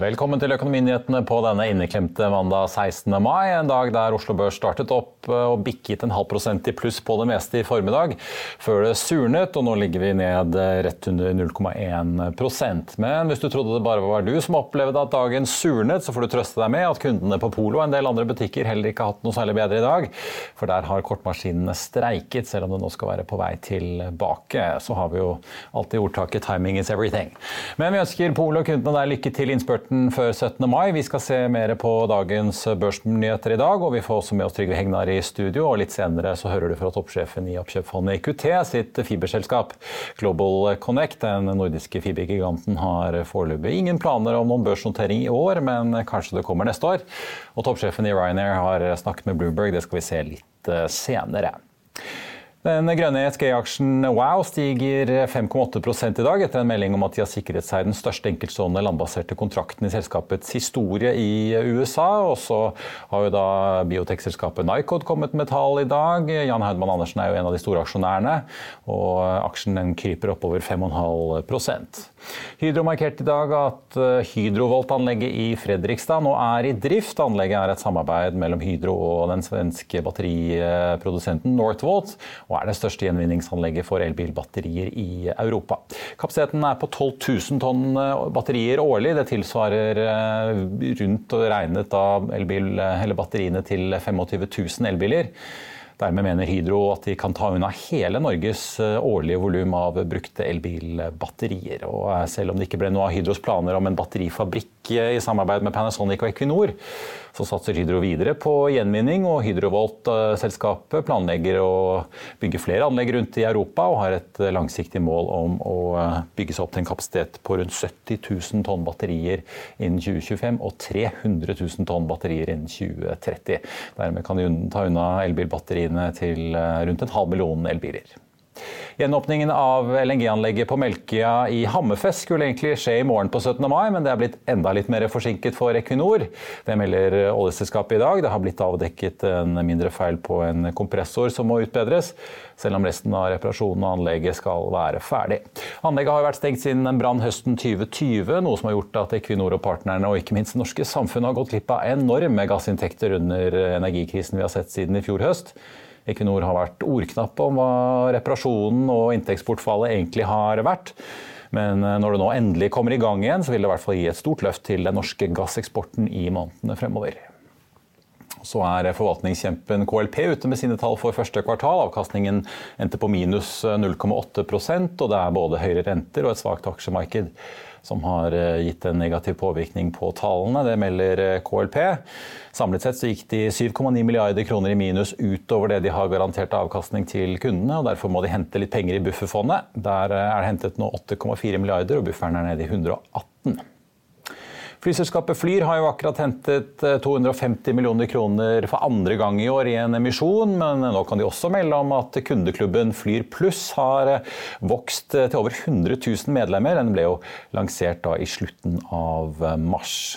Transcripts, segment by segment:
Velkommen til Økonominyhetene på denne inneklemte mandag 16. mai. En dag der Oslo Børs startet opp eh, og bikket en halv prosent i pluss på det meste i formiddag, før det surnet. og Nå ligger vi ned eh, rett under 0,1% Men hvis du trodde det bare var du som opplevde at dagen surnet, så får du trøste deg med at kundene på Polo og en del andre butikker heller ikke har hatt noe særlig bedre i dag. For der har kortmaskinene streiket, selv om det nå skal være på vei tilbake. Så har vi jo alltid ordtaket 'timing is everything'. Men vi ønsker Polo og kundene der lykke til innspurten innspurten før 17. mai. Vi skal se mer på dagens børsnyheter i dag, og vi får også med oss Trygve Hegnar i studio. og Litt senere så hører du fra toppsjefen i oppkjøpsfondet IQT sitt fiberselskap Global Connect. Den nordiske fibergiganten har foreløpig ingen planer om noen børsnotering i år, men kanskje det kommer neste år. Og toppsjefen i Ryanair har snakket med Bloomberg, det skal vi se litt eh, senere. Den grønne ESG-aksjen Wow stiger 5,8 i dag etter en melding om at de har sikret seg den største enkeltstående landbaserte kontrakten i selskapets historie i USA. Og så har jo da biotekselskapet Nycod kommet med tall i dag. Jan Haudmann Andersen er jo en av de store aksjonærene, og aksjen den kryper oppover 5,5 Hydro markerte i dag at eh, Hydrovolt-anlegget i Fredrikstad nå er i drift. Anlegget er et samarbeid mellom Hydro og den svenske batteriprodusenten Northvolt og er det største gjenvinningsanlegget for elbilbatterier i Europa. Kapasiteten er på 12 000 tonn eh, batterier årlig. Det tilsvarer eh, rundt og regnet av elbil, batteriene til 25 000 elbiler. Dermed mener Hydro at de kan ta unna hele Norges eh, årlige volum av brukte elbilbatterier. Og selv om det ikke ble noe av Hydros planer om en batterifabrikk i samarbeid med Panasonic og Equinor, så satser Hydro videre på gjenvinning, og Hydrovolt-selskapet planlegger å bygge flere anlegg rundt i Europa og har et langsiktig mål om å bygge seg opp til en kapasitet på rundt 70 000 tonn batterier innen 2025 og 300 000 tonn batterier innen 2030. Dermed kan de ta unna elbilbatteriene til rundt en halv million elbiler. Gjenåpningen av LNG-anlegget på Melkøya i Hammerfest skulle egentlig skje i morgen på 17. mai, men det er blitt enda litt mer forsinket for Equinor. Det melder oljeselskapet i dag. Det har blitt avdekket en mindre feil på en kompressor som må utbedres, selv om resten av reparasjonen av anlegget skal være ferdig. Anlegget har vært stengt siden en brann høsten 2020, noe som har gjort at Equinor og partnerne, og ikke minst det norske samfunnet, har gått glipp av enorme gassinntekter under energikrisen vi har sett siden i fjor høst. Equinor har vært ordknappe om hva reparasjonen og inntektsbortfallet egentlig har vært. Men eh, når det nå endelig kommer i gang igjen, så vil det i hvert fall gi et stort løft til den norske gasseksporten i månedene fremover. Så er forvaltningskjempen KLP ute med sine tall for første kvartal. Avkastningen endte på minus 0,8% og det er både høyere renter og et svakt aksjemarked som har eh, gitt en negativ påvirkning på tallene. Det melder eh, KLP. Samlet sett så gikk de 7,9 milliarder kroner i minus utover det de har garantert avkastning til kundene. og Derfor må de hente litt penger i bufferfondet. Der eh, er det hentet nå 8,4 milliarder, og bufferen er nede i 118. Flyselskapet Flyr har jo akkurat hentet 250 eh, millioner kroner for andre gang i år i en emisjon, men nå kan de også melde om at kundeklubben Flyr Pluss har eh, vokst til over 100 000 medlemmer. Den ble jo lansert da i slutten av mars.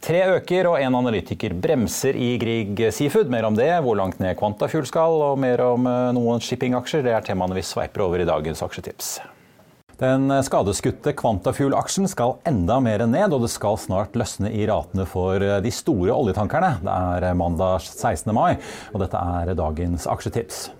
Tre øker og en analytiker bremser i Grieg Seafood. Mer om det, hvor langt ned Quantafuel skal, og mer om eh, noen shippingaksjer. Det er temaene vi sveiper over i dagens aksjetips. Den skadeskutte Quantafuel-aksjen skal enda mer ned, og det skal snart løsne i ratene for de store oljetankerne. Det er mandag 16. mai, og dette er dagens aksjetips.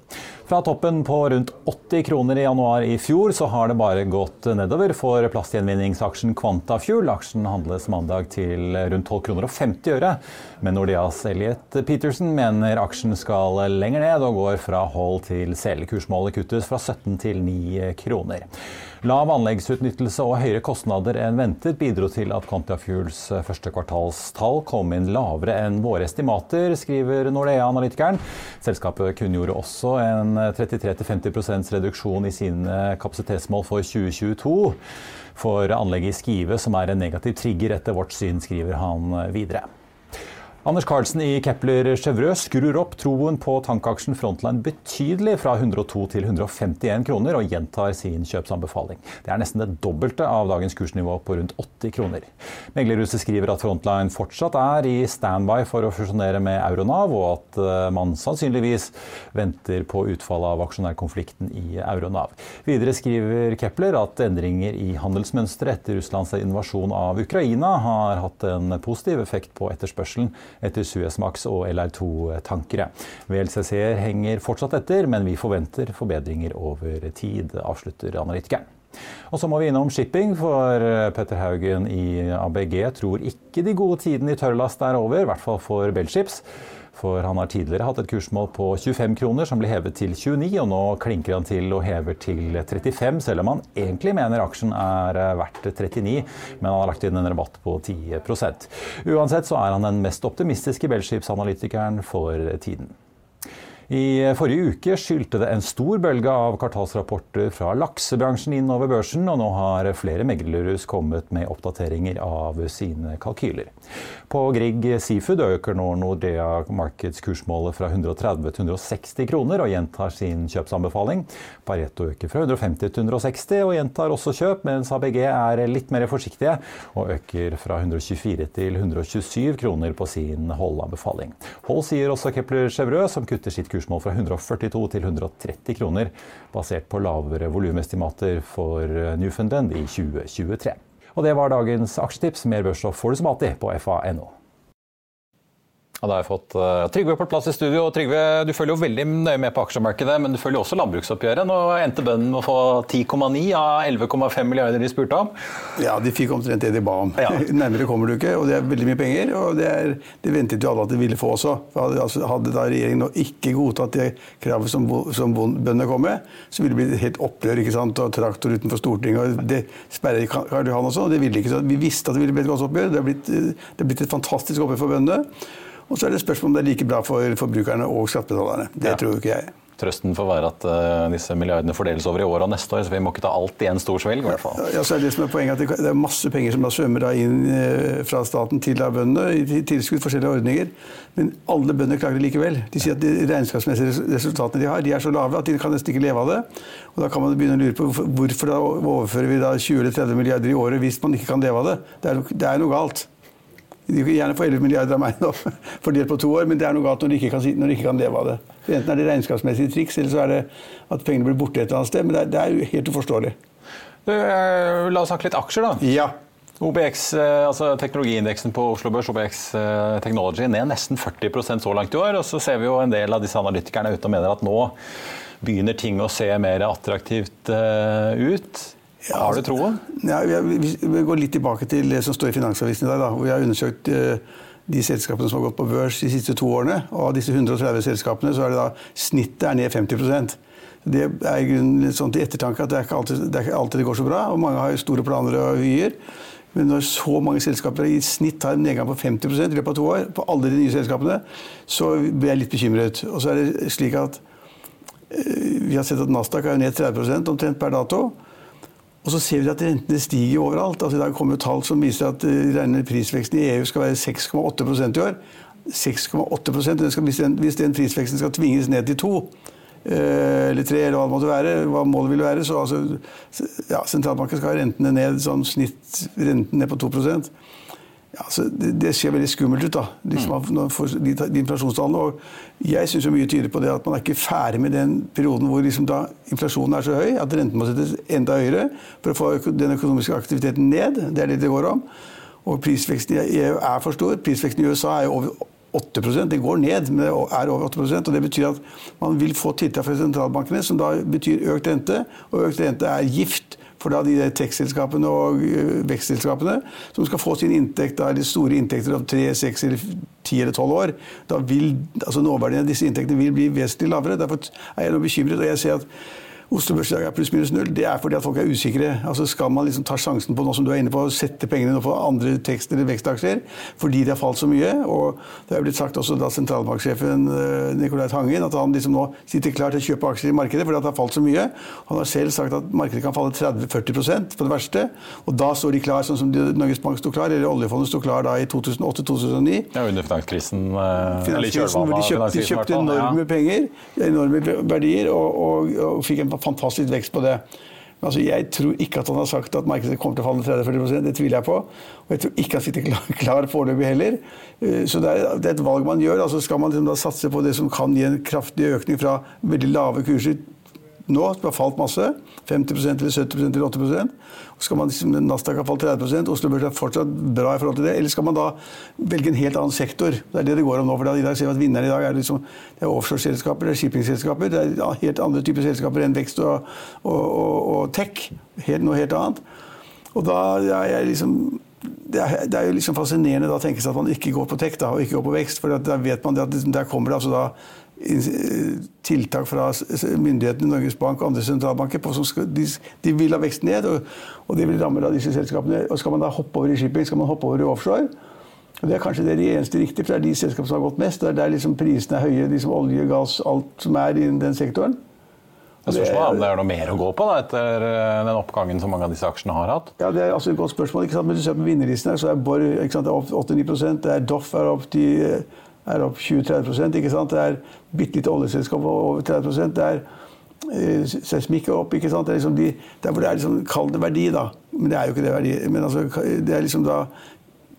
Fra toppen på rundt 80 kroner i januar i fjor, så har det bare gått nedover for plastgjenvinningsaksjen Quantafuel. Aksjen handles mandag til rundt 12 kroner og 50 øre. Men Nordeas Elliot Peterson mener aksjen skal lenger ned, og går fra hold til selekursmålet kuttes fra 17 til 9 kroner. Lav anleggsutnyttelse og høyere kostnader enn ventet bidro til at Quantafuels første kvartalstall kom inn lavere enn våre estimater, skriver Nordea-analytikeren. Selskapet kunngjorde også en 33-50% reduksjon i sine kapasitetsmål for 2022 for anlegget i Skive, som er en negativ trigger etter vårt syn, skriver han videre. Anders Carlsen i Kepler Chevrø skrur opp troen på tankaksjen Frontline betydelig fra 102 til 151 kroner, og gjentar sin kjøpsanbefaling. Det er nesten det dobbelte av dagens kursnivå på rundt 80 kroner. Meglerhuset skriver at Frontline fortsatt er i standby for å fusjonere med Euronav, og at eh, man sannsynligvis venter på utfallet av aksjonærkonflikten i Euronav. Videre skriver Kepler at endringer i handelsmønsteret etter Russlands invasjon av Ukraina har hatt en positiv effekt på etterspørselen etter Suezmax og LR2-tankere. VLCC-er henger fortsatt etter, men vi forventer forbedringer over tid, avslutter analytikeren. Og så må vi innom shipping, for Petter Haugen i ABG tror ikke de gode tidene i tørrlast er over, i hvert fall for Bellships. For han har tidligere hatt et kursmål på 25 kroner, som ble hevet til 29, og nå klinker han til og hever til 35, selv om han egentlig mener aksjen er verdt 39, men han har lagt inn en rabatt på 10% Uansett så er han den mest optimistiske Bellskipsanalytikeren for tiden. I forrige uke skyldte det en stor bølge av kvartalsrapporter fra laksebransjen inn over børsen, og nå har flere meglerhus kommet med oppdateringer av sine kalkyler. På Grieg Seafood øker nå Nordea Markets kursmålet fra 130 til 160 kroner og gjentar sin kjøpsanbefaling. Pareto øker fra 150 til 160 og gjentar også kjøp, mens ABG er litt mer forsiktige og øker fra 124 til 127 kroner på sin holdanbefaling. Hold sier også Kepler Chevreux, som kutter sitt kurs kursmål fra 142 til 130 kroner, basert på lavere volumestimater for Newfoundland i 2023. Og det var dagens aksjetips. Mer børsstoff får du som alltid på fa.no. Ja, da har jeg fått uh, Trygve på plass i studio. Trygve, Du følger jo veldig nøye med på aksjemarkedet, men du følger også landbruksoppgjøret. Nå endte bøndene med å få 10,9 av 11,5 milliarder de spurte om. Ja, de fikk omtrent det de ba om. Ja. Nærmere kommer du ikke, og det er veldig mye penger. og Det, er, det ventet jo alle at de ville få også. Hadde, altså, hadde da regjeringen nå ikke godtatt det kravet som, som bøndene kom med, så ville det blitt helt opprør ikke sant? og traktor utenfor Stortinget. og Det sperret Karl Johan også, og det ville ikke. så Vi visste at det ville bli et godt oppgjør. Det er blitt, det er blitt et fantastisk oppgjør for bøndene. Og så er det spørsmål om det er like bra for forbrukerne og skattebetalerne. Det ja. tror ikke jeg. Trøsten får være at uh, disse milliardene fordeles over i år og neste år, så vi må ikke ta alt i en stor svelg. i hvert fall. Ja, så er Det som er poenget at det er masse penger som da svømmer da inn uh, fra staten til bøndene i tilskudd, forskjellige ordninger. Men alle bønder klager det likevel. De sier at de regnskapsmessige resultatene de har, de er så lave at de kan nesten ikke leve av det. Og Da kan man begynne å lure på hvorfor da overfører vi da 20 eller 30 milliarder i året hvis man ikke kan leve av det. Det er, det er noe galt. De kan gjerne få 11 milliarder av meg nå, fordelt på to år, men det er noe galt når de ikke kan, de ikke kan leve av det. Enten er det regnskapsmessige triks, eller så er det at pengene blir borte et eller annet sted. Men det er, det er helt uforståelig. Du, eh, la oss snakke litt aksjer, da. Ja. OBX, eh, altså Teknologiindeksen på Oslo Børs, OBX eh, Technology, ned nesten 40% så langt i år. Og så ser vi jo en del av disse analytikerne ute og mener at nå begynner ting å se mer attraktivt ut. Ja, har du troen? Ja, vi, går litt tilbake til det som står i Finansavisen i dag. Da, hvor vi har undersøkt uh, de selskapene som har gått på børs de siste to årene. Og av disse 130 selskapene så er det da snittet er ned 50 Det er grunnen sånn til ettertanke at det er, ikke alltid, det er ikke alltid det går så bra. Og mange har store planer og vyer. Men når så mange selskaper i snitt har en nedgang på 50 i løpet av to år, på alle de nye selskapene, så blir jeg litt bekymret. Og så er det slik at Vi har sett at Nasdaq er ned 30% omtrent per dato. Og så ser vi at rentene stiger overalt. Altså, I dag kommer tall som viser at regner prisveksten i EU skal være 6,8% i år. 6,8% hvis, den, prisveksten skal tvinges ned til 2 eller 3, eller hva det måtte være, hva målet vil være, så altså, ja, sentralbanken skal ha rentene ned, sånn snitt renten ned på 2 ja, altså, det, det, ser veldig skummelt ut, da, liksom, mm. for de, de inflasjonstallene. Og jeg syns mye tyder på det at man er ikke ferdig med den perioden hvor liksom da inflasjonen er så høy at renten må settes enda høyere for å få den økonomiske aktiviteten ned. Det er det det går om. Og prisveksten i EU er for stor. Prisveksten i USA er jo over 8% Det går ned, men det er over 8% og Det betyr at man vil få tiltak fra sentralbankene som da betyr økt rente. Og økt rente er gift for da de tekstselskapene og øh, vekstselskapene som skal få sin inntekt, da, eller store inntekter om tre, seks, ti eller tolv år, da vil altså nåverdien av disse inntektene vil bli vesentlig lavere. Derfor er jeg nå bekymret. og jeg ser at Oslo Børs i dag er pluss-minus null, det er fordi at folk er usikre. Altså Skal man liksom ta sjansen på noe som du er inne på, å sette pengene på andre tekst- eller vekstaksjer fordi det har falt så mye? Og det er blitt sagt også da sentralbanksjefen eh, Nicolai Tangen at han liksom nå sitter klar til å kjøpe aksjer i markedet fordi det har falt så mye. Han har selv sagt at markedet kan falle 30-40% på det verste. Og da står de klar, sånn som Norges Bank sto klar, eller oljefondet sto klar da i 2008-2009. Ja, under finanskrisen. Eh, finanskrisen hvor de kjøpte, de kjøpte enorme penger, enorme verdier, og, og, og fikk en fantastisk vekst på det. Men altså, jeg tror ikke at han har sagt at markedet kommer til å falle 30-40 Det tviler jeg på. Og jeg tror ikke han sitter klar, klar foreløpig heller. Eh, så det er, det et valg man gjør. altså Skal man liksom satse på det som kan gi en kraftig økning fra veldig lave kurser nå, som har falt masse, 50% eller 70% eller 80 og skal man liksom, Nasdaq har falt 30 Oslo Børs er fortsatt bra i forhold til det. Eller skal man da velge en helt annen sektor? Det er det det går om nå. for I dag ser vi at vinneren i dag er, liksom, det er offshoreselskaper, det er shippingselskaper. Det er helt andre typer selskaper enn vekst og, og, og, og tech. Helt, noe helt annet. Og da er jeg liksom det er, det er, jo liksom fascinerende da seg at man ikke går på tech da, og ikke går på vekst. For da vet man at der kommer det altså da tiltak fra myndighetene Norges Bank og andre sentralbanker på som skal, de, de, vil ha vekst ned, og, og det vil ramme da disse selskapene. Og Skal man da hoppe over i shipping, skal man hoppe over i offshore? Og Det er kanskje det de eneste riktige, for det er de selskapene som har gått mest. Det er der liksom prisene er høye, liksom olje, gass, alt som er i den sektoren. Det spørsmålet er om det er noe mer å gå på da, etter eh, den oppgangen som mange av disse aksjene har hatt? Ja, Det er altså et godt spørsmål. ikke sant? Men du ser på vinnerlisten her, så er Borr opp 8-9 det er Doff er opp til er opp 20-30 ikke sant? Det er bitte lite oljeselskap over 30 Det er eh, seismikk opp. ikke sant? Det er liksom de, der hvor det er liksom, Kall det verdi, da. Men det er jo ikke det verdi. Men altså, det er liksom da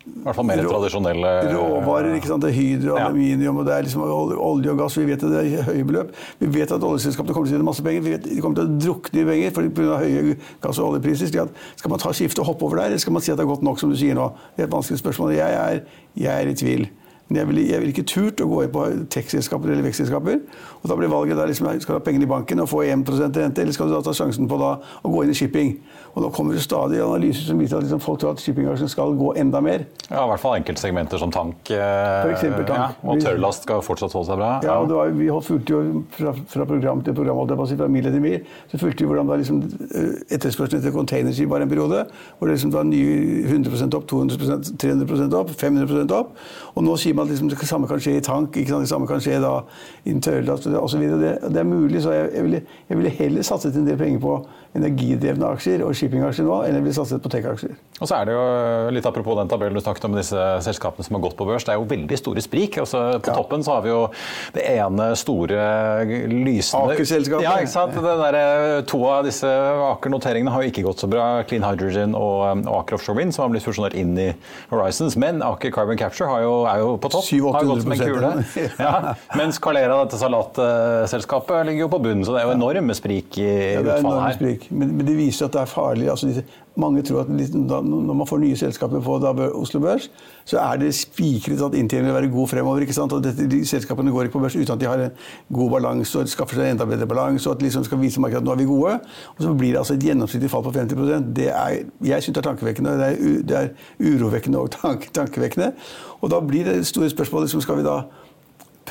i hvert fall mer tradisjonelle Råvarer. ikke sant? Det er hydro, ja. aluminium og det er liksom olje og gass. Vi vet at det er høye beløp. Vi vet at oljeselskapene kommer til å tjene masse penger. Vi vet De kommer til å drukne i penger pga. høye gass- og oljepriser. Skal man ta skifte og hoppe over der, eller skal man si at det er godt nok, som du sier nå? Det er et vanskelig spørsmål. Jeg er, jeg er i tvil. Men jeg ville, vil ikke turt å gå inn på tech-selskaper eller vekstselskaper. Og da blir valget da liksom, skal du ha pengene i banken og få 1 rente, eller skal du da ta sjansen på da, å gå inn i shipping. Og nå kommer det stadig analyser som viser at liksom, folk tror at shippingbransjen skal gå enda mer. Ja, i hvert fall enkeltsegmenter som tank. For eksempel, tank. Ja, og tørrlast skal fortsatt holde seg bra. Ja, og var, Vi fulgte jo fra, fra, program til program, fra mil etter mil, så fulgte vi hvordan da liksom, eh, etterspørselen etter containerskip var en periode. Hvor det liksom var nye 100% opp, 200% 300% opp, 500% opp. Og nå sier man at liksom, det samme kan skje i tank, ikke sant? det samme kan skje da i tørrlast osv. Det, det er mulig, så jeg, jeg, ville, jeg ville heller satset en del penger på energidrevne aksjer og shippingaksjer nå, enn vi ville satset på tech-aksjer. Og så er det jo litt apropos den tabellen du snakket om disse selskapene som har gått på børs. Det er jo veldig store sprik. Altså, på ja. toppen så har vi jo det ene store lysende Aker-selskapet. Ja, ikke sant? Der, to av disse Aker-noteringene har jo ikke gått så bra. Clean Hydrogen og, Aker Offshore Wind, som har blitt fusjonert inn i Horizons. Men Aker Carbon Capture jo, er jo på topp. 700 ja. Mens Calera, dette salatselskapet, ligger jo på bunnen. Så det er jo enorme sprik i ja, det er utfallet her. Sprik. Men, men, det viser at det er farlig. Altså, mange tror at når man får nye selskaper på Oslo Børs, så er det spikret at inntjeningen vil være god fremover. ikke sant? Og dette, de Selskapene går ikke på børs uten at de har en god balanse og skaffer seg en enda bedre balanse. og at liksom skal vise markedet at nå er vi gode. Og så blir det altså et gjennomsnittlig fall på 50% det er, Jeg syns det er tankevekkende. Det er, det er urovekkende og tank, tankevekkende. Og da blir det store spørsmålet liksom, skal vi da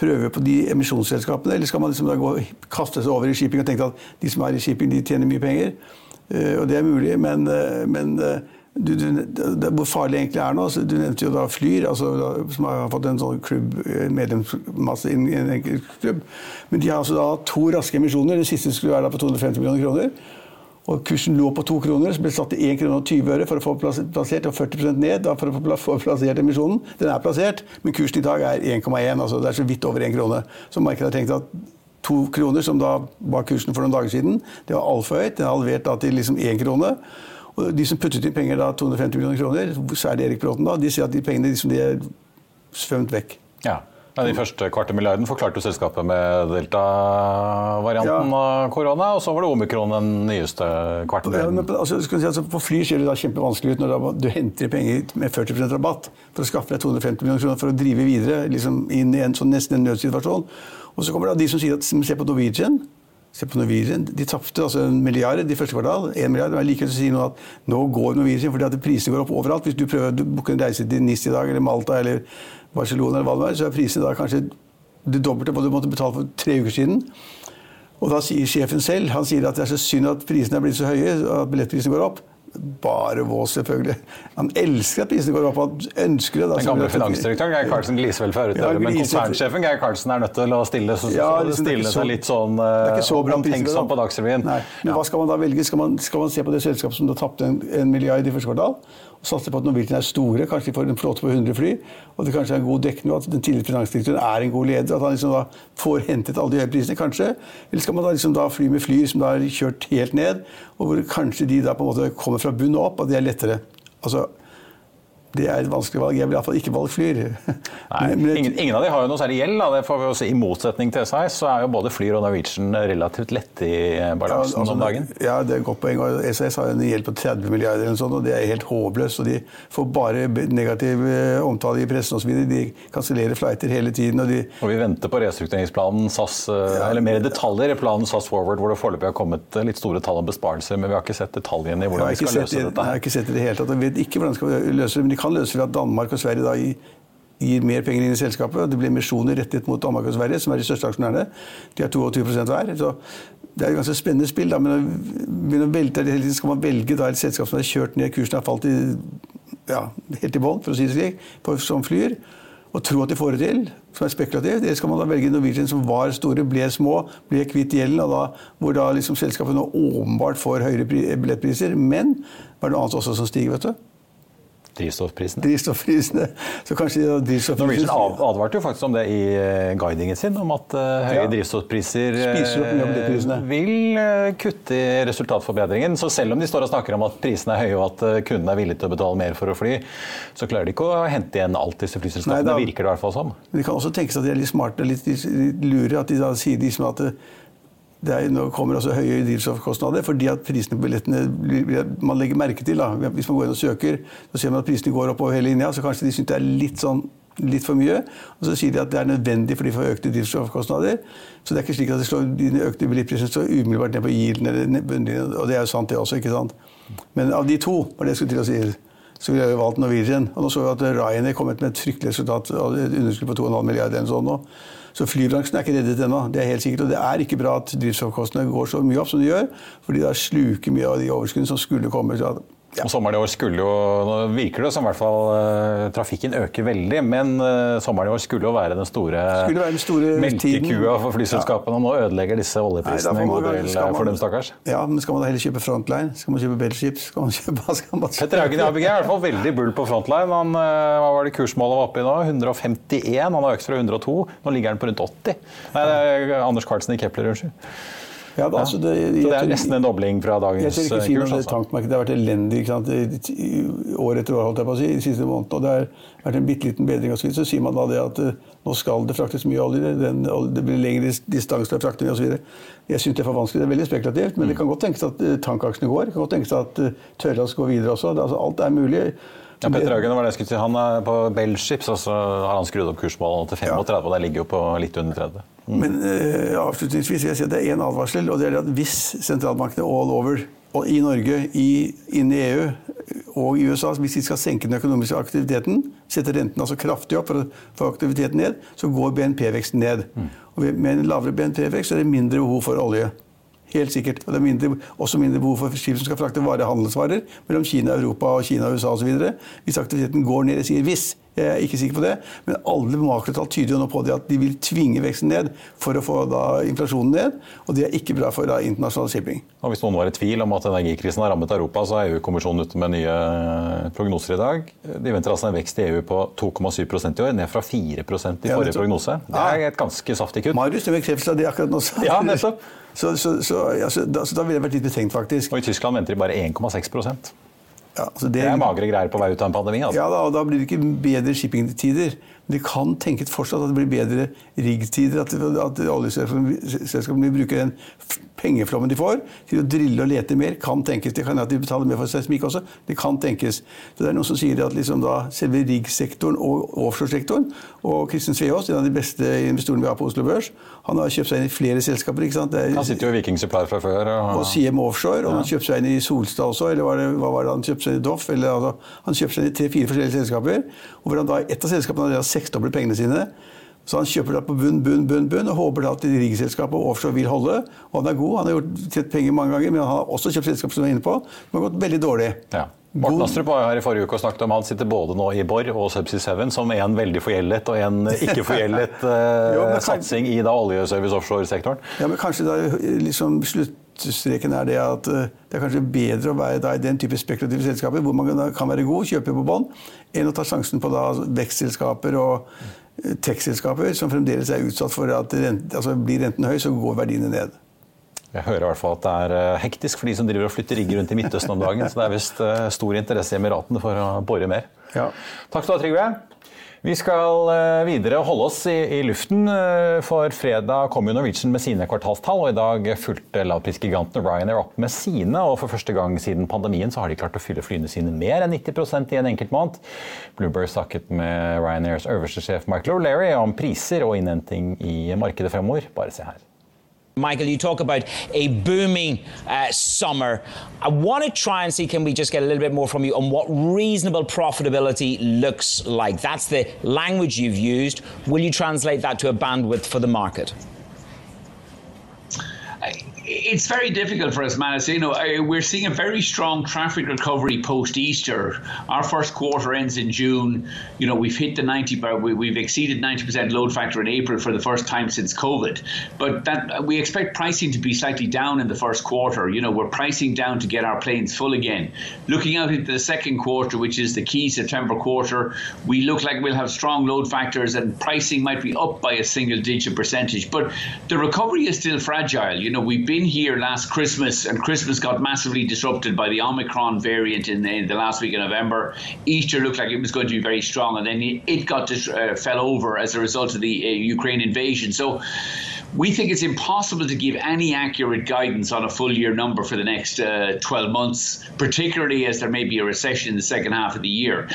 prøve på de emisjonsselskapene, eller skal man liksom gå, kaste seg over i shipping og tenke at de som er i shipping, de tjener mye penger? Uh, og det er mulig, men, uh, men du, du, det, hvor farlig det egentlig er nå. du nevnte jo da Flyr, altså, som har fått en sånn klubb, medlemsmasse i en enkelt klubb. Men de har altså da to raske emisjoner. Den siste skulle være da på 250 millioner kroner. Og kursen lå på to kroner, så ble det satt til 1 krone og 20 øre for å få plassert, og 40% ned da, for å få plassert emisjonen. Den er plassert, men kursen i dag er 1,1. altså Det er så vidt over 1 krone. Så markedet har tenkt at to kroner, som da var kursen for noen dager siden, det var altfor høyt. Den er halvert da til liksom én krone. Og de som puttet inn penger, da, 250 millioner kroner, særlig Erik Bråten, da, de sier at de pengene liksom, de er svømt vekk. Ja. Ja, de første kvarte milliarden forklarte jo selskapet med delta-varianten ja. av korona. Og så var det omikron den nyeste kvarten. Ja, Ja, altså, si, altså, på fly ser det da kjempevanskelig ut når du henter penger med 40% rabatt for å skaffe deg 250 millioner kroner for å drive videre liksom inn i en sånn nesten en nødsituasjon. Og så kommer det de som sier at se på Norwegian Se på Norwegian. De tapte altså en milliard i første kvartal. En milliard, men likevel sier noe at nå går Norwegian fordi at prisene går opp overalt. Hvis du prøver å booke en reise til NIS i dag, eller Malta eller Barcelona, eller hva det er, så er prisene da kanskje det dobbelte hva du måtte betale for tre uker siden. Og da sier sjefen selv han sier at det er så synd at prisene er blitt så høye, at billettprisene går opp. Bare vås, selvfølgelig. Han elsker at prisene går opp. Han ønsker det. Da, Den gamle finansdirektøren Geir Karlsen gliser vel fra ja, men konsernsjefen Geir Karlsen er nødt til å stille, ja, liksom, stille seg litt sånn så omtenksom på Dagsrevyen. Men ja. hva skal man da velge? Skal man, skal man se på det selskapet som da tapte en, en milliard i første kvartal? Satser på at Norwegian er store, kanskje de får en flåte på 100 fly, og det kanskje er en god dekning, og at den tidligere finansdirektøren er en god leder, at han liksom da får hentet alle de høye prisene, kanskje? Eller skal man da liksom da fly med fly som da er kjørt helt ned, og hvor kanskje de da på en måte kommer fra bunnen og opp, og det er lettere? Altså, det er et vanskelig valg. Jeg vil iallfall ikke valgt Flyr. Nei, ingen, ingen, av de har jo noe særlig gjeld. Det får vi jo si. I motsetning til SAS så er jo både Flyr og Norwegian relativt lette i balansen ja, altså, om dagen. Ja, det er et godt poeng. SAS har en gjeld på 30 milliarder, eller sånt, og det er helt håpløst. Og de får bare negativ eh, omtale i pressen osv. De kansellerer flighter hele tiden. Og, de og vi venter på restruktureringsplanen SAS, eh, ja, eller mer detaljer i planen SAS Forward, hvor det foreløpig har kommet litt store tall om besparelser, men vi har ikke sett detaljene i hvordan vi skal løse dette. Jeg har ikke sett det i det hele tatt. Jeg vet ikke hvordan vi skal løse det. Kan løse ved at Danmark og Sverige da gir mer penger inn i selskapet. Det blir emisjoner rettet mot Danmark og Sverige, som er de største aksjonærene. De har 22% hver. Så det er et ganske spennende spill. Da. Men å velge, skal man velge da, et selskap som har kjørt ned, kursen har falt i, ja, helt i bånn, for å si det slik, som flyr, og tro at de får det til, som er spekulativt. Eller skal man da velge Norwegian som var store, ble små, ble kvitt gjelden, og da, hvor da liksom selskapet nå åpenbart får høyere billettpriser. Men det er noe annet også som stiger, vet du? Drivstoffprisene. Drivstoffprisene. Så kanskje drivstoffprisene Norwegian advarte jo faktisk om det i eh, guidingen sin, om at uh, høye ja. drivstoffpriser uh, vil kutte i resultatforbedringen. Så selv om de står og snakker om at prisene er høye og at kundene er villige til å betale mer for å fly, så klarer de ikke å hente igjen alt disse flyselskapene. Virker det i hvert fall som. Men det kan også tenkes at de er litt smarte, litt, litt lure, at de da sier de som at er, nå kommer også høye drivstoffkostnader fordi at prisene på billettene man legger merke til. Da. Hvis man går inn og søker, så ser man at prisene går opp over hele linja. Så kanskje de syns det er litt, sånn, litt for mye. Og så sier de at det er nødvendig for de får økte drivstoffkostnader. Så det er ikke slik at de slår, de økte billettprisene så umiddelbart ned på yielden. Og det er jo sant, det også. ikke sant? Men av de to var det jeg skulle til å si så ville jeg valgt Norwegian. Og nå så vi at Ryanair kom med et fryktelig resultat, et underskudd på 2,5 milliarder eller sånn nå. Så flybransjen er ikke reddet ennå. Det er helt sikkert. Og det er ikke bra at drivstoffkostnadene går så mye opp som de gjør, fordi det sluker mye av de overskuddene som skulle komme. Ja. Og sommeren i år skulle jo Nå virker det som i hvert fall uh, trafikken øker veldig, men uh, sommeren i år skulle jo være den store, være den store melkekua for flyselskapene. Ja. Nå ødelegger disse oljeprisene en god del eh, for dem, stakkars. Ja, men skal man da heller kjøpe Frontline? Skal man kjøpe Bellship? Skal man kjøpe, skal man Petter Haugen i ABG er i hvert fall veldig bull på Frontline. Han, hva var det kursmålet var oppe i nå? 151. Han har økt fra 102. Nå ligger han på rundt 80. Nei, det er Anders Carlsen i Kepler, unnskyld. Ja, da, altså det, så det er nesten en dobling fra dagens jeg ikke si kurs? Altså. Tankmarkedet har vært elendig år etter år, holdt jeg på å si, de siste månedene. Og det har vært en bitte liten bedring. Og så, så sier man da det at uh, nå skal det fraktes mye olje, den, det blir lengre distanse å frakte osv. Jeg syns det er for vanskelig. Det er veldig spekulativt, men mm. det kan godt tenkes at tankaksene tankaksjene går. Det kan godt tenkes at tørrlast går videre også. Det, altså, alt er mulig. Ja, Petter Haugen, var det jeg skulle si. Han er på Bellships, og så har han skrudd opp kursmålet til 35, ja. og det ligger jo på litt under 30. Mm. Men uh, avslutningsvis vil jeg si at det er én advarsel, og det er at hvis sentralbankene all over, og i Norge, i, inne i EU og i USA, hvis de skal senke den økonomiske aktiviteten, sette renten altså kraftig opp for å få aktiviteten ned, så går BNP-veksten ned. Mm. Og med en lavere BNP-vekst er det mindre behov for olje. Helt sikkert. Og det er mindre, også mindre behov for skip som skal frakte varehandelsvarer mellom Kina Europa og Kina og USA osv. Hvis aktiviteten går ned, jeg sier hvis, jeg er ikke sikker på det, men alle makrotall tyder jo nå på det at de vil tvinge veksten ned for å få da inflasjonen ned, og det er ikke bra for da internasjonal shipping. Og Hvis noen var i tvil om at energikrisen har rammet Europa, så er EU-kommisjonen ute med nye prognoser i dag. De venter altså en vekst i EU på 2,7% i år, ned fra 4% i forrige prognose. Det er et ganske saftig kutt. Marius, det av det akkurat nå. Ja, nettopp. Så, så, så, ja, så, da, så da ville jeg vært litt betenkt, faktisk. Og i Tyskland venter de bare 1,6 ja, altså det, det, er magre greier på vei ut av en pandemi. Altså. Ja, da, og da blir det ikke bedre shippingtider. Det kan tenkes fortsatt at det blir bedre riggtider. At, at oljeselskapene bruker den pengeflommen de får, til å drille og lete mer. Kan tenkes. Det kan at de betaler mer for seismikk også. Det kan tenkes. Så det er noen som sier at liksom da, selve riggsektoren og offshoresektoren Og Kristin Sveaas, en av de beste investorene vi har på Oslo Børs, han har kjøpt seg inn i flere selskaper. ikke sant? Er, han sitter jo i Viking Supply fra før. Og, og CM Offshore. Og ja. han kjøpte seg inn i Solstad også, eller var det, hva var det han kjøpte seg inn i Doff? Eller, altså, han kjøpte seg inn i tre-fire forskjellige selskaper. Og hvor han da, et av selskapene har seksdoblet pengene sine. Så han kjøper da på bunn, bunn, bunn, bunn og håper da at riggselskapet offshore vil holde. Og han er god, han har gjort tjent penger mange ganger, men han har også kjøpt selskap som er inne på, som har gått veldig dårlig. Ja. Morten Astrup var her i forrige uke og snakket om han sitter både nå i Borr og Subsea 7 som en veldig forgjeldet og en ikke forgjeldet uh, satsing i da oljeservice offshore-sektoren. Ja, men kanskje da liksom sluttstreken er det at uh, det er kanskje bedre å være i den type spekulative selskaper hvor man kan være god, kjøpe på bånd, enn å ta sjansen på da vekstselskaper og uh, tech-selskaper som fremdeles er utsatt for at rent, altså, blir renten høy, så går verdiene ned. Jeg hører i hvert fall at det er eh, hektisk for de som driver og flytter rigger rundt i Midtøsten om dagen. Så det er visst eh, stor interesse i Emiratene for å bore mer. Ja. Takk skal du ha, Trygve. Vi skal eh, videre holde oss i, i, luften, for fredag kom jo Norwegian med sine kvartalstall. og I dag fulgte lavprisgiganten Ryanair opp med sine. og For første gang siden pandemien så har de klart å fylle flyene sine mer enn 90% i en enkelt måned. Bluebird snakket med Ryanairs øverste sjef Michael O'Leary om priser og innhenting i markedet fremover. Bare se her. Michael, you talk about a booming uh, summer. I want to try and see can we just get a little bit more from you on what reasonable profitability looks like. That's the language you've used. Will you translate that to a bandwidth for the market? It's very difficult for us, man. you know, we're seeing a very strong traffic recovery post Easter. Our first quarter ends in June. You know, we've hit the 90, uh, we've exceeded 90% load factor in April for the first time since COVID. But that we expect pricing to be slightly down in the first quarter. You know, we're pricing down to get our planes full again. Looking out into the second quarter, which is the key September quarter, we look like we'll have strong load factors and pricing might be up by a single digit percentage. But the recovery is still fragile. You know, we've been here last Christmas, and Christmas got massively disrupted by the Omicron variant in the, in the last week of November. Easter looked like it was going to be very strong, and then it got dis- uh, fell over as a result of the uh, Ukraine invasion. So we think it's impossible to give any accurate guidance on a full year number for the next uh, 12 months, particularly as there may be a recession in the second half of the year.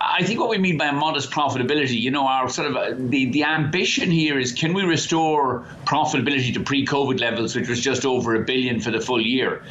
I think what we mean by a modest profitability, you know, our sort of uh, the, the ambition here is can we restore profitability to pre COVID levels, which was just over a billion for the full year?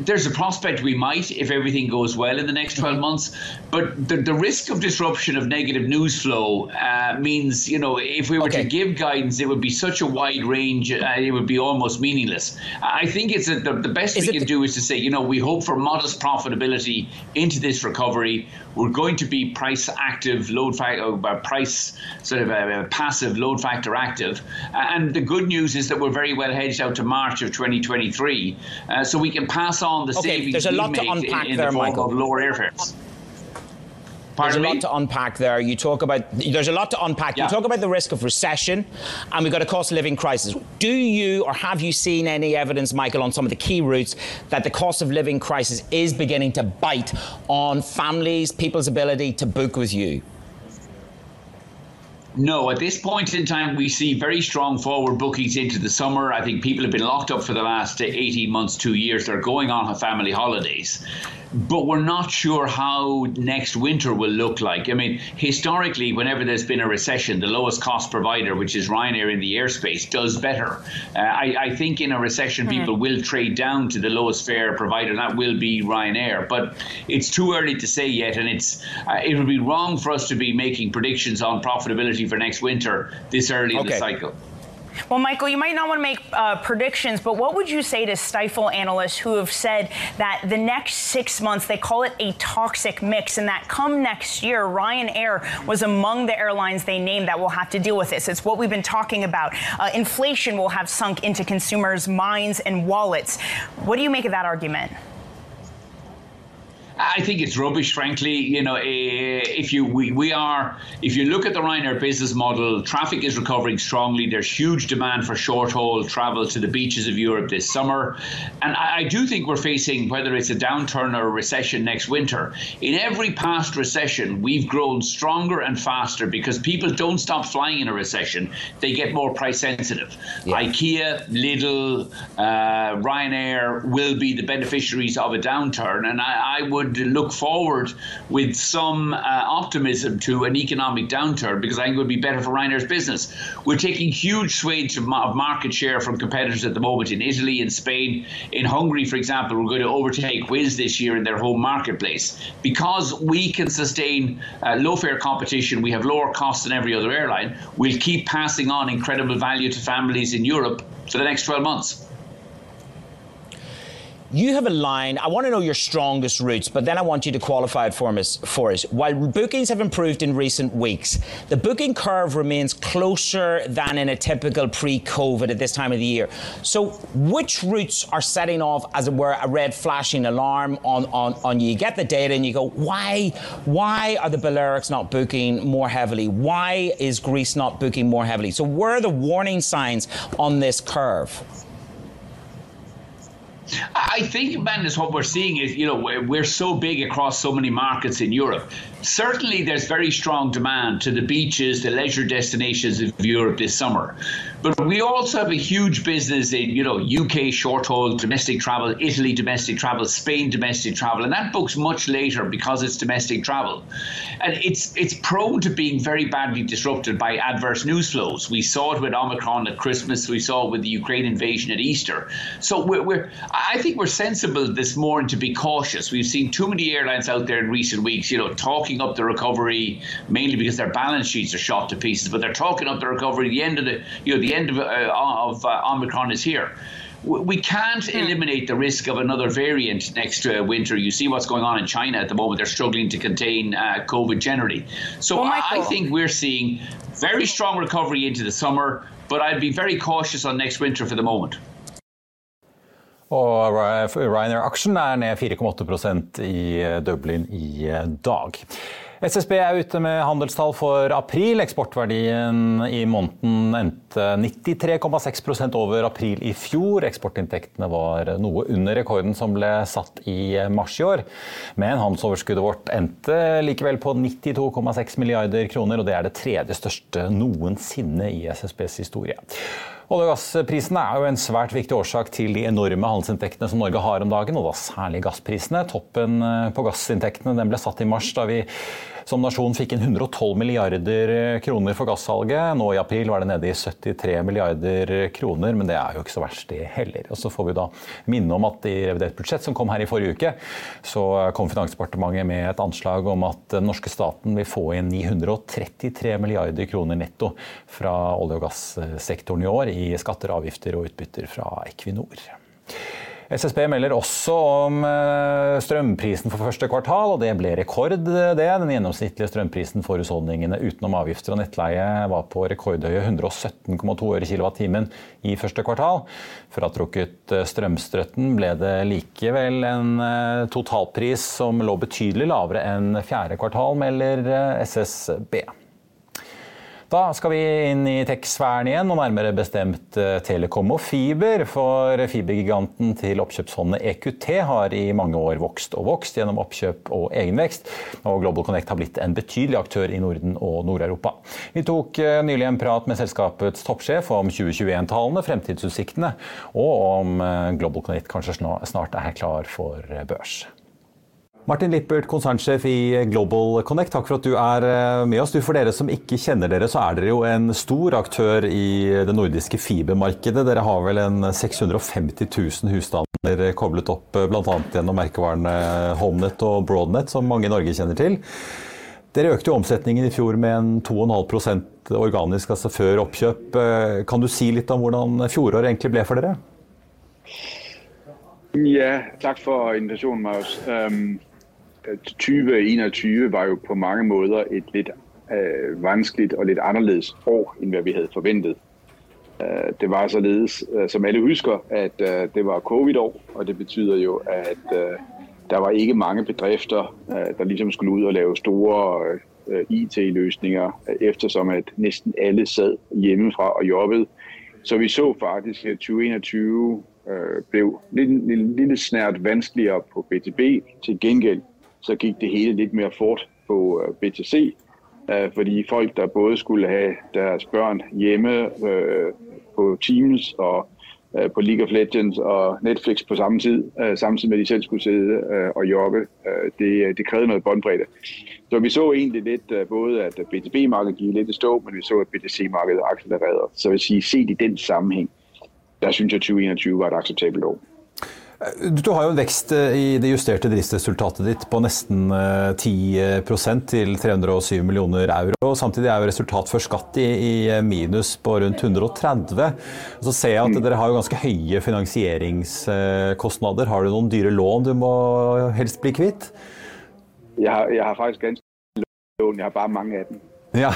There's a prospect we might if everything goes well in the next 12 months. But the, the risk of disruption of negative news flow uh, means, you know, if we were okay. to give guidance, it would be such a wide range, uh, it would be almost meaningless. I think it's a, the, the best is we can the- do is to say, you know, we hope for modest profitability into this recovery. We're going to be price active, load factor, uh, price sort of a, a passive, load factor active. and the good news is that we're very well hedged out to March of 2023. Uh, so we can pass on the okay, savings there's a lot to unpack in, in there, the Michael. of lower airfares. Pardon there's a me? lot to unpack there. You talk about there's a lot to unpack. Yeah. You talk about the risk of recession, and we've got a cost of living crisis. Do you or have you seen any evidence, Michael, on some of the key routes that the cost of living crisis is beginning to bite on families, people's ability to book with you? No, at this point in time, we see very strong forward bookings into the summer. I think people have been locked up for the last 18 months, two years. They're going on a family holidays but we're not sure how next winter will look like. I mean, historically, whenever there's been a recession, the lowest cost provider, which is Ryanair in the airspace, does better. Uh, I, I, think in a recession, mm-hmm. people will trade down to the lowest fare provider. And that will be Ryanair, but it's too early to say yet, and it's uh, it would be wrong for us to be making predictions on profitability for next winter this early okay. in the cycle. Well, Michael, you might not want to make uh, predictions, but what would you say to stifle analysts who have said that the next six months, they call it a toxic mix, and that come next year, Ryanair was among the airlines they named that will have to deal with this? It's what we've been talking about. Uh, inflation will have sunk into consumers' minds and wallets. What do you make of that argument? I think it's rubbish, frankly. You know, eh, if you we, we are if you look at the Ryanair business model, traffic is recovering strongly. There's huge demand for short haul travel to the beaches of Europe this summer, and I, I do think we're facing whether it's a downturn or a recession next winter. In every past recession, we've grown stronger and faster because people don't stop flying in a recession; they get more price sensitive. Yeah. IKEA, Lidl, uh, Ryanair will be the beneficiaries of a downturn, and I, I would would look forward with some uh, optimism to an economic downturn because I think it would be better for Ryanair's business. We're taking huge swathes of, market share from competitors at the moment in Italy in Spain. In Hungary, for example, we're going to overtake Wizz this year in their home marketplace. Because we can sustain uh, low fare competition, we have lower costs than every other airline, we'll keep passing on incredible value to families in Europe for the next 12 months you have a line. I want to know your strongest routes, but then I want you to qualify it for us. For us. While bookings have improved in recent weeks, the booking curve remains closer than in a typical pre-COVID at this time of the year. So, which routes are setting off, as it were, a red flashing alarm on, on, on you? You get the data and you go, why, why are the Balearics not booking more heavily? Why is Greece not booking more heavily? So, where are the warning signs on this curve? I think, man, is what we're seeing is, you know, we're so big across so many markets in Europe. Certainly, there's very strong demand to the beaches, the leisure destinations of Europe this summer. But we also have a huge business in, you know, UK short haul domestic travel, Italy domestic travel, Spain domestic travel, and that books much later because it's domestic travel, and it's it's prone to being very badly disrupted by adverse news flows. We saw it with Omicron at Christmas, we saw it with the Ukraine invasion at Easter. So we're, we're I think we're sensible this morning to be cautious. We've seen too many airlines out there in recent weeks, you know, talking up the recovery mainly because their balance sheets are shot to pieces, but they're talking up the recovery. The end of the you know the end of, uh, of uh, Omicron is here we can't hmm. eliminate the risk of another variant next uh, winter. You see what's going on in China at the moment. They're struggling to contain uh, COVID generally. So well, I think we're seeing very strong recovery into the summer, but I'd be very cautious on next winter for the moment. Og Ryanair Action er ned 4,8% i eh, Dublin i dag. SSB er ute med handelstall for april. Eksportverdien i måneden endte 93,6% over april i fjor. Eksportinntektene var noe under rekorden som ble satt i mars i år. Men handelsoverskuddet vårt endte likevel på 92,6 milliarder kroner, og det er det tredje største noensinne i SSBs historie. Olje- og gassprisene er jo en svært viktig årsak til de enorme handelsinntektene som Norge har om dagen, og da særlig gassprisene. Toppen eh, på gassinntektene ble satt i mars, da vi som nasjon fikk inn 112 milliarder kroner for gassalget. Nå i april var det nede i 73 milliarder kroner, men det er jo ikke så verst, det heller. Og så får vi da minne om at i revidert budsjett som kom her i forrige uke, så kom Finansdepartementet med et anslag om at den norske staten vil få inn 933 milliarder kroner netto fra olje- og gassektoren i år i skatter, avgifter og utbytter fra Equinor. SSB melder også om eh, strømprisen for første kvartal, og det ble rekord. det. Den gjennomsnittlige strømprisen for husholdningene utenom avgifter og nettleie var på rekordhøye 117,2 øre kilowattimen i første kvartal. Fratrukket eh, strømstøtten ble det likevel en eh, totalpris som lå betydelig lavere enn fjerde kvartal, melder SSB. Da skal vi inn i tech-sfæren igjen, og nærmere bestemt eh, Telekom og fiber. For fibergiganten til oppkjøpsfondet EQT har i mange år vokst og vokst gjennom oppkjøp og egenvekst. Og Global Connect har blitt en betydelig aktør i Norden og Nord-Europa. Vi tok eh, nylig en prat med selskapets toppsjef om 2021-tallene, fremtidsutsiktene, og om eh, Global Connect kanskje snart er klar for børs. Martin Lippert, konsernsjef i Global Connect, takk for at du er eh, med oss. Du, for dere som ikke kjenner dere, så er dere jo en stor aktør i det nordiske fibermarkedet. Dere har vel en 650 000 husstander koblet opp bl.a. gjennom merkevarene HomeNet og Broadnet, som mange i Norge kjenner til. Dere økte jo omsetningen i fjor med en 2,5% organisk, altså før oppkjøp. Kan du si litt om hvordan fjoråret egentlig ble for dere? Ja, takk for invitasjonen, Marius. Um, 2021 var jo på mange måter et litt uh, vanskelig og litt annerledes år enn hva vi hadde forventet. Uh, det var således, uh, som alle husker, at det var covid-år, og det betyder jo at der var ikke mange bedrifter der liksom skulle ut og lave store IT-løsninger, eftersom at nesten alle sad hjemmefra og jobbet. Så vi så faktisk at 2021 ble litt, litt, litt snært vanskeligere på BTB. Til gengæld så gikk det hele litt mer fort på øh, BTC, øh, fordi folk, der både skulle ha deres børn hjemme på Teams og på League of Legends og Netflix på samme tid, samtidig med de selv skulle sidde og jobbe. Det, det krevde noget båndbredde. Så vi så egentlig litt både, at BTB-markedet gikk litt i stå, men vi så, at BTC-markedet accelererede. Så jeg vil sige, set i den sammenheng, der synes jeg 2021 var et akseptabelt år. Du har jo en vekst eh, i det justerte driftsresultatet ditt på nesten 10 eh, til 307 millioner euro. Samtidig er jo resultat før skatt i, i minus på rundt 130. Så ser jeg at mm. dere har jo ganske høye finansieringskostnader. Har du noen dyre lån du må helst bli kvitt? Jeg har, jeg har faktisk ganske lån, jeg har bare mange av dem. Ja.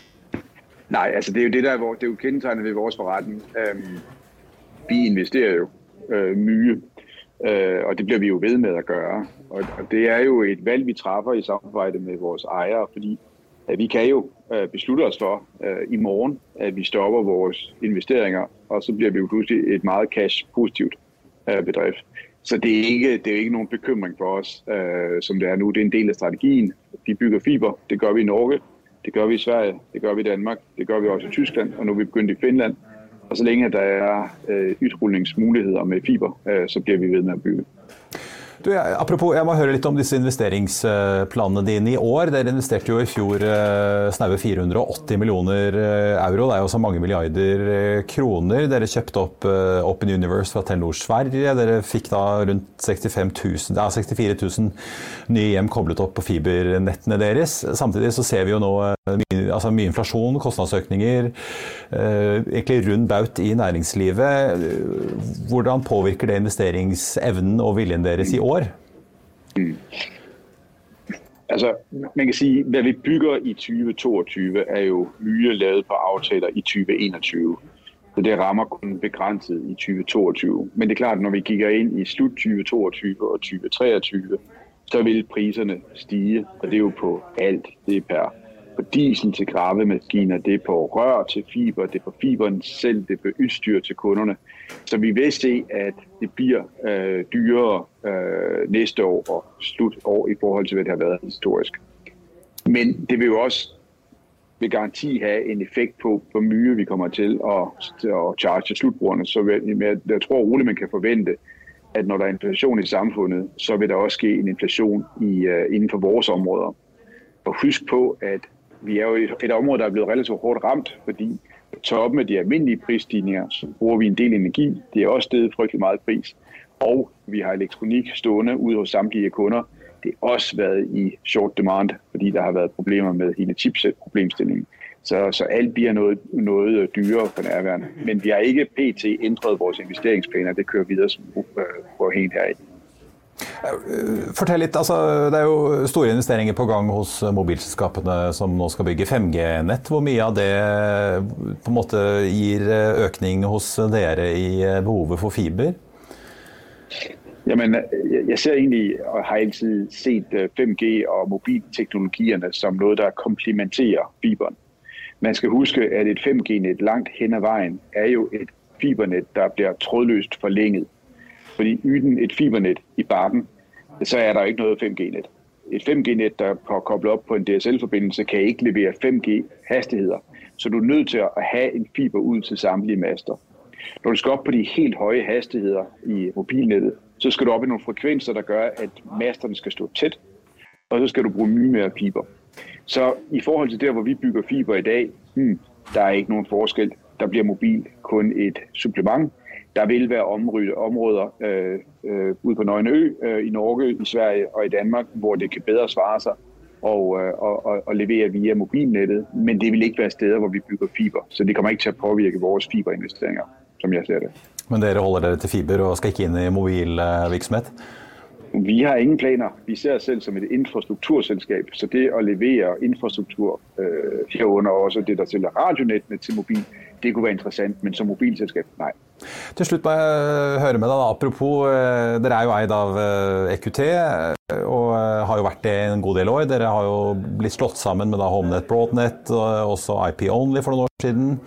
Nei, altså det er jo det der, det er jo kjennetegnet ved vores forretning. Vi investerer jo øh, mye, øh, og det bliver vi jo ved med at gøre. Og, og det er jo et valg, vi træffer i samarbejde med vores ejere, fordi at vi kan jo øh, beslutte os for øh, i morgen, at vi stopper vores investeringer, og så bliver vi jo pludselig et meget cash-positivt øh, bedrift. Så det er ikke, det er ikke nogen bekymring for os, øh, som det er nu. Det er en del af strategien. Vi bygger fiber, det gør vi i Norge. Det gør vi i Sverige, det gør vi i Danmark, det gør vi også i Tyskland, og nu er vi begyndt i Finland. Og så længe der er øh, udrulningsmuligheder med fiber, øh, så bliver vi ved med at bygge. Du, apropos, jeg må høre litt om disse investeringsplanene dine i år. Dere investerte jo i fjor eh, snaue 480 millioner eh, euro. Det er jo så mange milliarder eh, kroner. Dere kjøpte opp Open Universe fra Telenor Sverige. Dere fikk da rundt 65 000, ja, 64 000 nye hjem koblet opp på fibernettene deres. Samtidig så ser vi jo nå mye, altså mye inflasjon, kostnadsøkninger, egentlig rund baut i næringslivet. Hvordan påvirker det investeringsevnen og viljen deres i år? År? Mm. Altså, man kan sige, hvad vi bygger i 2022 er jo mye lavet på aftaler i 2021. Så det rammer kun begrænset i 2022. Men det er klart, når vi kigger ind i slut 2022 og 2023, så vil priserne stige, og det er jo på alt. Det er per på diesel til gravemaskiner, det er på rør til fiber, det er på fiberen selv, det er på udstyr til kunderne. Så vi vil se, at det bliver øh, dyrere øh, næste år og slut år i forhold til, hvad det har været historisk. Men det vil jo også med garanti have en effekt på, hvor mye vi kommer til at, at charge slutbrugerne. Så jeg, jeg tror roligt, man kan forvente, at når der er inflation i samfundet, så vil der også ske en inflation i, uh, inden for vores områder. Og husk på, at vi er jo et, et område, der er blevet relativt hårdt ramt, fordi på toppen af de almindelige prisstigninger, så bruger vi en del energi. Det er også steget frygtelig meget pris. Og vi har elektronik stående ude hos samtlige kunder. Det har også været i short demand, fordi der har været problemer med hele chipset-problemstillingen. Så, så alt bliver noget, noget dyrere for nærværende. Men vi har ikke pt. ændret vores investeringsplaner. Det kører videre som på helt her i. Fortell litt, altså, Det er jo store investeringer på gang hos mobilselskapene som nå skal bygge 5G-nett. Hvor mye av det på en måte gir økning hos dere i behovet for fiber? Jamen, jeg ser egentlig og har altid set 5G og mobilteknologierne som noe der komplementerer fiberen. Man skal huske at et 5G-nett langt hen ad veien er jo et fibernett der blir trådløst forlenget. Fordi uden et fibernet i bakken, så er der ikke noget 5G-net. Et 5G-net, der er koblet op på en DSL-forbindelse, kan ikke levere 5G-hastigheder. Så du er nødt til at have en fiber ud til samtlige master. Når du skal op på de helt høje hastigheder i mobilnettet, så skal du op i nogle frekvenser, der gør, at masterne skal stå tæt, og så skal du bruge mye mere fiber. Så i forhold til der, hvor vi bygger fiber i dag, hmm, der er ikke nogen forskel. Der bliver mobil kun et supplement, der vil være områder øh, øh, ude på Nøgne Ø øh, i Norge, i Sverige og i Danmark, hvor det kan bedre svare sig og, øh, og, og, og levere via mobilnettet, men det vil ikke være steder hvor vi bygger fiber. Så det kommer ikke til å påvirke våre fiberinvesteringer, som jeg ser det. Men dere holder dere til fiber og skal ikke inn i mobilvirksomhet? Vi har ingen planer. Vi ser oss selv som et infrastrukturselskap. Så det å levere infrastruktur, øh, herunder også det der selger radionettene til mobil, det kunne være interessant. Men som mobilselskap, nei. Til slutt må jeg høre med deg, da. apropos, øh, dere er jo eid av EQT og har jo vært det en god del år. Dere har jo blitt slått sammen med da HomeNet, Broadnet og også IP Only for noen år siden.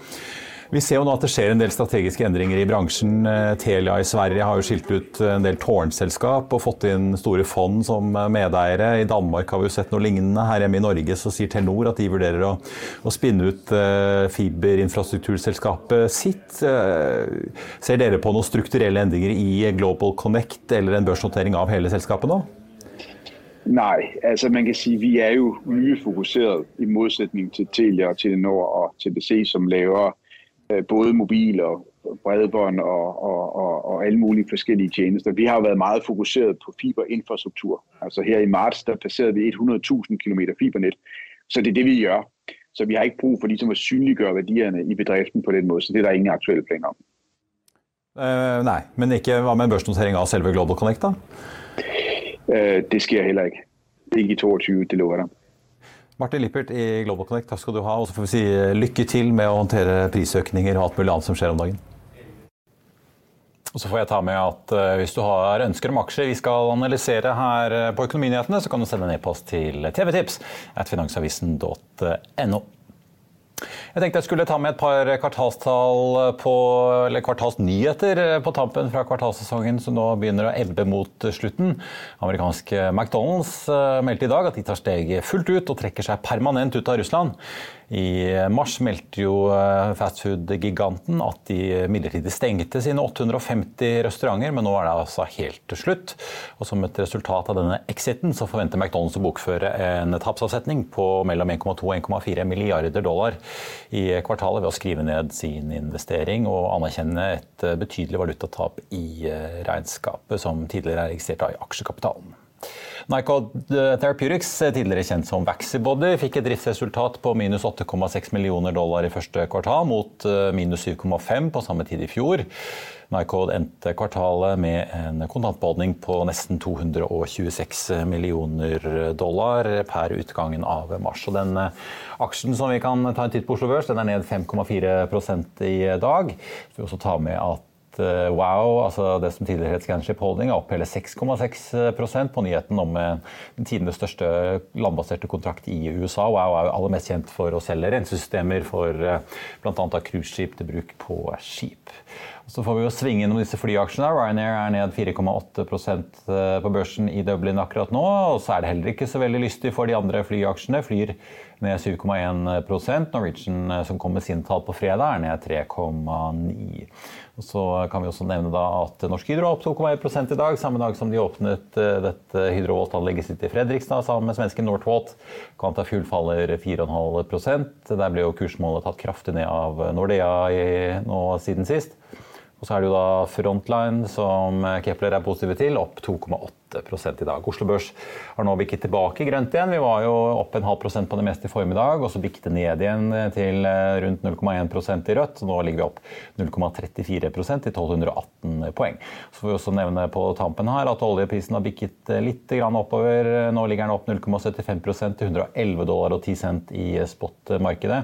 Vi ser jo nå at det skjer en del strategiske endringer i bransjen. Telia i Sverige har jo skilt ut en del tårnselskap og fått inn store fond som medeiere. I Danmark har vi jo sett noe lignende. Her hjemme i Norge så sier Telenor at de vurderer å, å spinne ut fiberinfrastrukturselskapet sitt. Ser dere på noen strukturelle endringer i Global Connect eller en børsnotering av hele selskapet nå? Nei, altså man kan si vi er jo mye fokusert i motsetning til Telia, og Telenor og TBC, som laver både mobil og bredbånd og, og, og, og, alle mulige forskellige tjenester. Vi har vært meget fokuseret på fiberinfrastruktur. Altså her i marts der passerede vi 100.000 km fibernett. Så det er det vi gjør. Så vi har ikke brug for ligesom å synliggøre værdierne i bedriften på den måde, Så det er der ingen aktuelle planer om. Uh, nei, men ikke hva med en børsnotering av selve Global Connect, da? Uh, det skjer heller ikke. Ikke i 22, det lover jeg. Martin Lippert i Global Connect, takk skal du ha. Og så får vi si eh, lykke til med å håndtere prisøkninger og alt mulig annet som skjer om dagen. Og så får jeg ta med at uh, Hvis du har ønsker om aksjer vi skal analysere her eh, på Økonominyhetene, så kan du sende en e-post til tvtips at finansavisen.no. Jeg tenkte jeg skulle ta med et par kvartalstall på, eller kvartalsnyheter på tampen fra kvartalssesongen som nå begynner å ebbe mot slutten. Amerikanske McDonald's meldte i dag at de tar steget fullt ut og trekker seg permanent ut av Russland. I mars meldte jo eh, fastfood-giganten at de midlertidig stengte sine 850 restauranter, men nå er det altså helt til slutt. Og Som et resultat av denne exiten så forventer McDonald's å bokføre en tapsavsetning på mellom 1,2 og 1,4 milliarder dollar i kvartalet ved å skrive ned sin investering og anerkjenne et betydelig valutatap i eh, regnskapet, som tidligere er registrert i aksjekapitalen. Nycod Therapeutics, tidligere kjent som Vaxibody, fikk et driftsresultat på minus 8,6 millioner dollar i første kvartal, mot eh, minus 7,5 på samme tid i fjor. Nycod endte kvartalet med en kontantbeholdning på nesten 226 millioner dollar per utgangen av mars. Og den eh, aksjen som vi kan ta en titt på Oslo Børs, den er ned 5,4% i dag. Så vi også ta med at Eh, wow, altså det som tidligere het Scanship Holding, er opp hele 6,6% på nyheten om eh, den tidenes største landbaserte kontrakt i USA. Wow er jo aller mest kjent for å selge rensesystemer for eh, bl.a. cruiseskip til bruk på skip. Så får vi jo svinge innom disse flyaksjene. Ryanair er ned 4,8% på børsen i Dublin akkurat nå. Og så er det heller ikke så veldig lystig for de andre flyaksjene. Flyr ned 7,1% Norwegian, som kom med sin tall på fredag, er ned 3,9 så kan vi også nevne at Norsk Hydro opp 2,1 i dag, samme dag som de åpnet eh, dette Hydrovolt-anlegget sitt i Fredrikstad sammen med svensken Northvolt. Quantafuel faller 4,5% Der ble jo kursmålet tatt kraftig ned av Nordea nå siden sist. Og så er det jo da Frontline, som Kepler er positive til, opp 2,8 i dag. Oslo Børs har nå bikket tilbake grønt igjen. Vi var jo opp en halv prosent på det meste i formiddag, og så bikket det ned igjen til eh, rundt 0,1% i rødt. Nå ligger vi opp 0,34% til 1218 poeng. Så får vi også nevne på tampen her at oljeprisen har bikket eh, litt oppover. Nå ligger den opp 0,75% til 111 dollar og 10 cent i spot-markedet.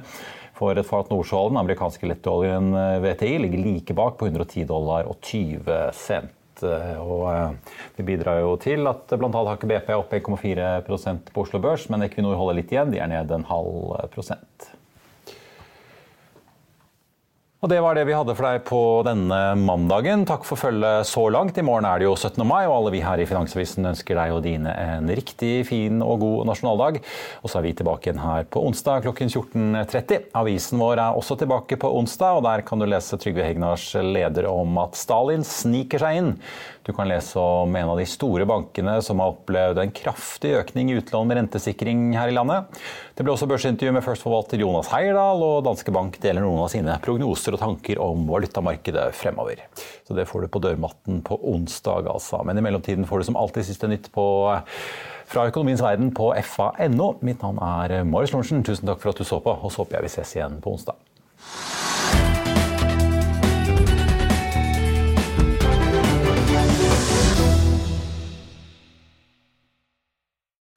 For et fat Nordsjø, den amerikanske lettoljen eh, VTI, ligger like bak på 110 dollar og 20 cent. Eh, og eh, det bidrar jo til at bl.a. ikke BP opp 1,4% på Oslo Børs, men Equinor holder litt igjen. De er ned en halv prosent. Og Det var det vi hadde for deg på denne mandagen. Takk for følget så langt. I morgen er det jo 17. mai, og alle vi her i Finansavisen ønsker deg og dine en riktig fin og god nasjonaldag. Og så er vi tilbake igjen her på onsdag klokken 14.30. Avisen vår er også tilbake på onsdag, og der kan du lese Trygve Hegnars leder om at Stalin sniker seg inn. Du kan lese om en av de store bankene som har opplevd en kraftig økning i utlån med rentesikring her i landet. Det ble også børsintervju med førsteforvalter Jonas Heierdal, og Danske Bank deler noen av sine prognoser og tanker om valutamarkedet fremover. Så det får du på dørmatten på onsdag, altså. Men i mellomtiden får du som alltid siste nytt på fra økonomiens verden på fa.no. Mitt navn er Marius Lorentzen. Tusen takk for at du så på, og så håper jeg vi ses igjen på onsdag.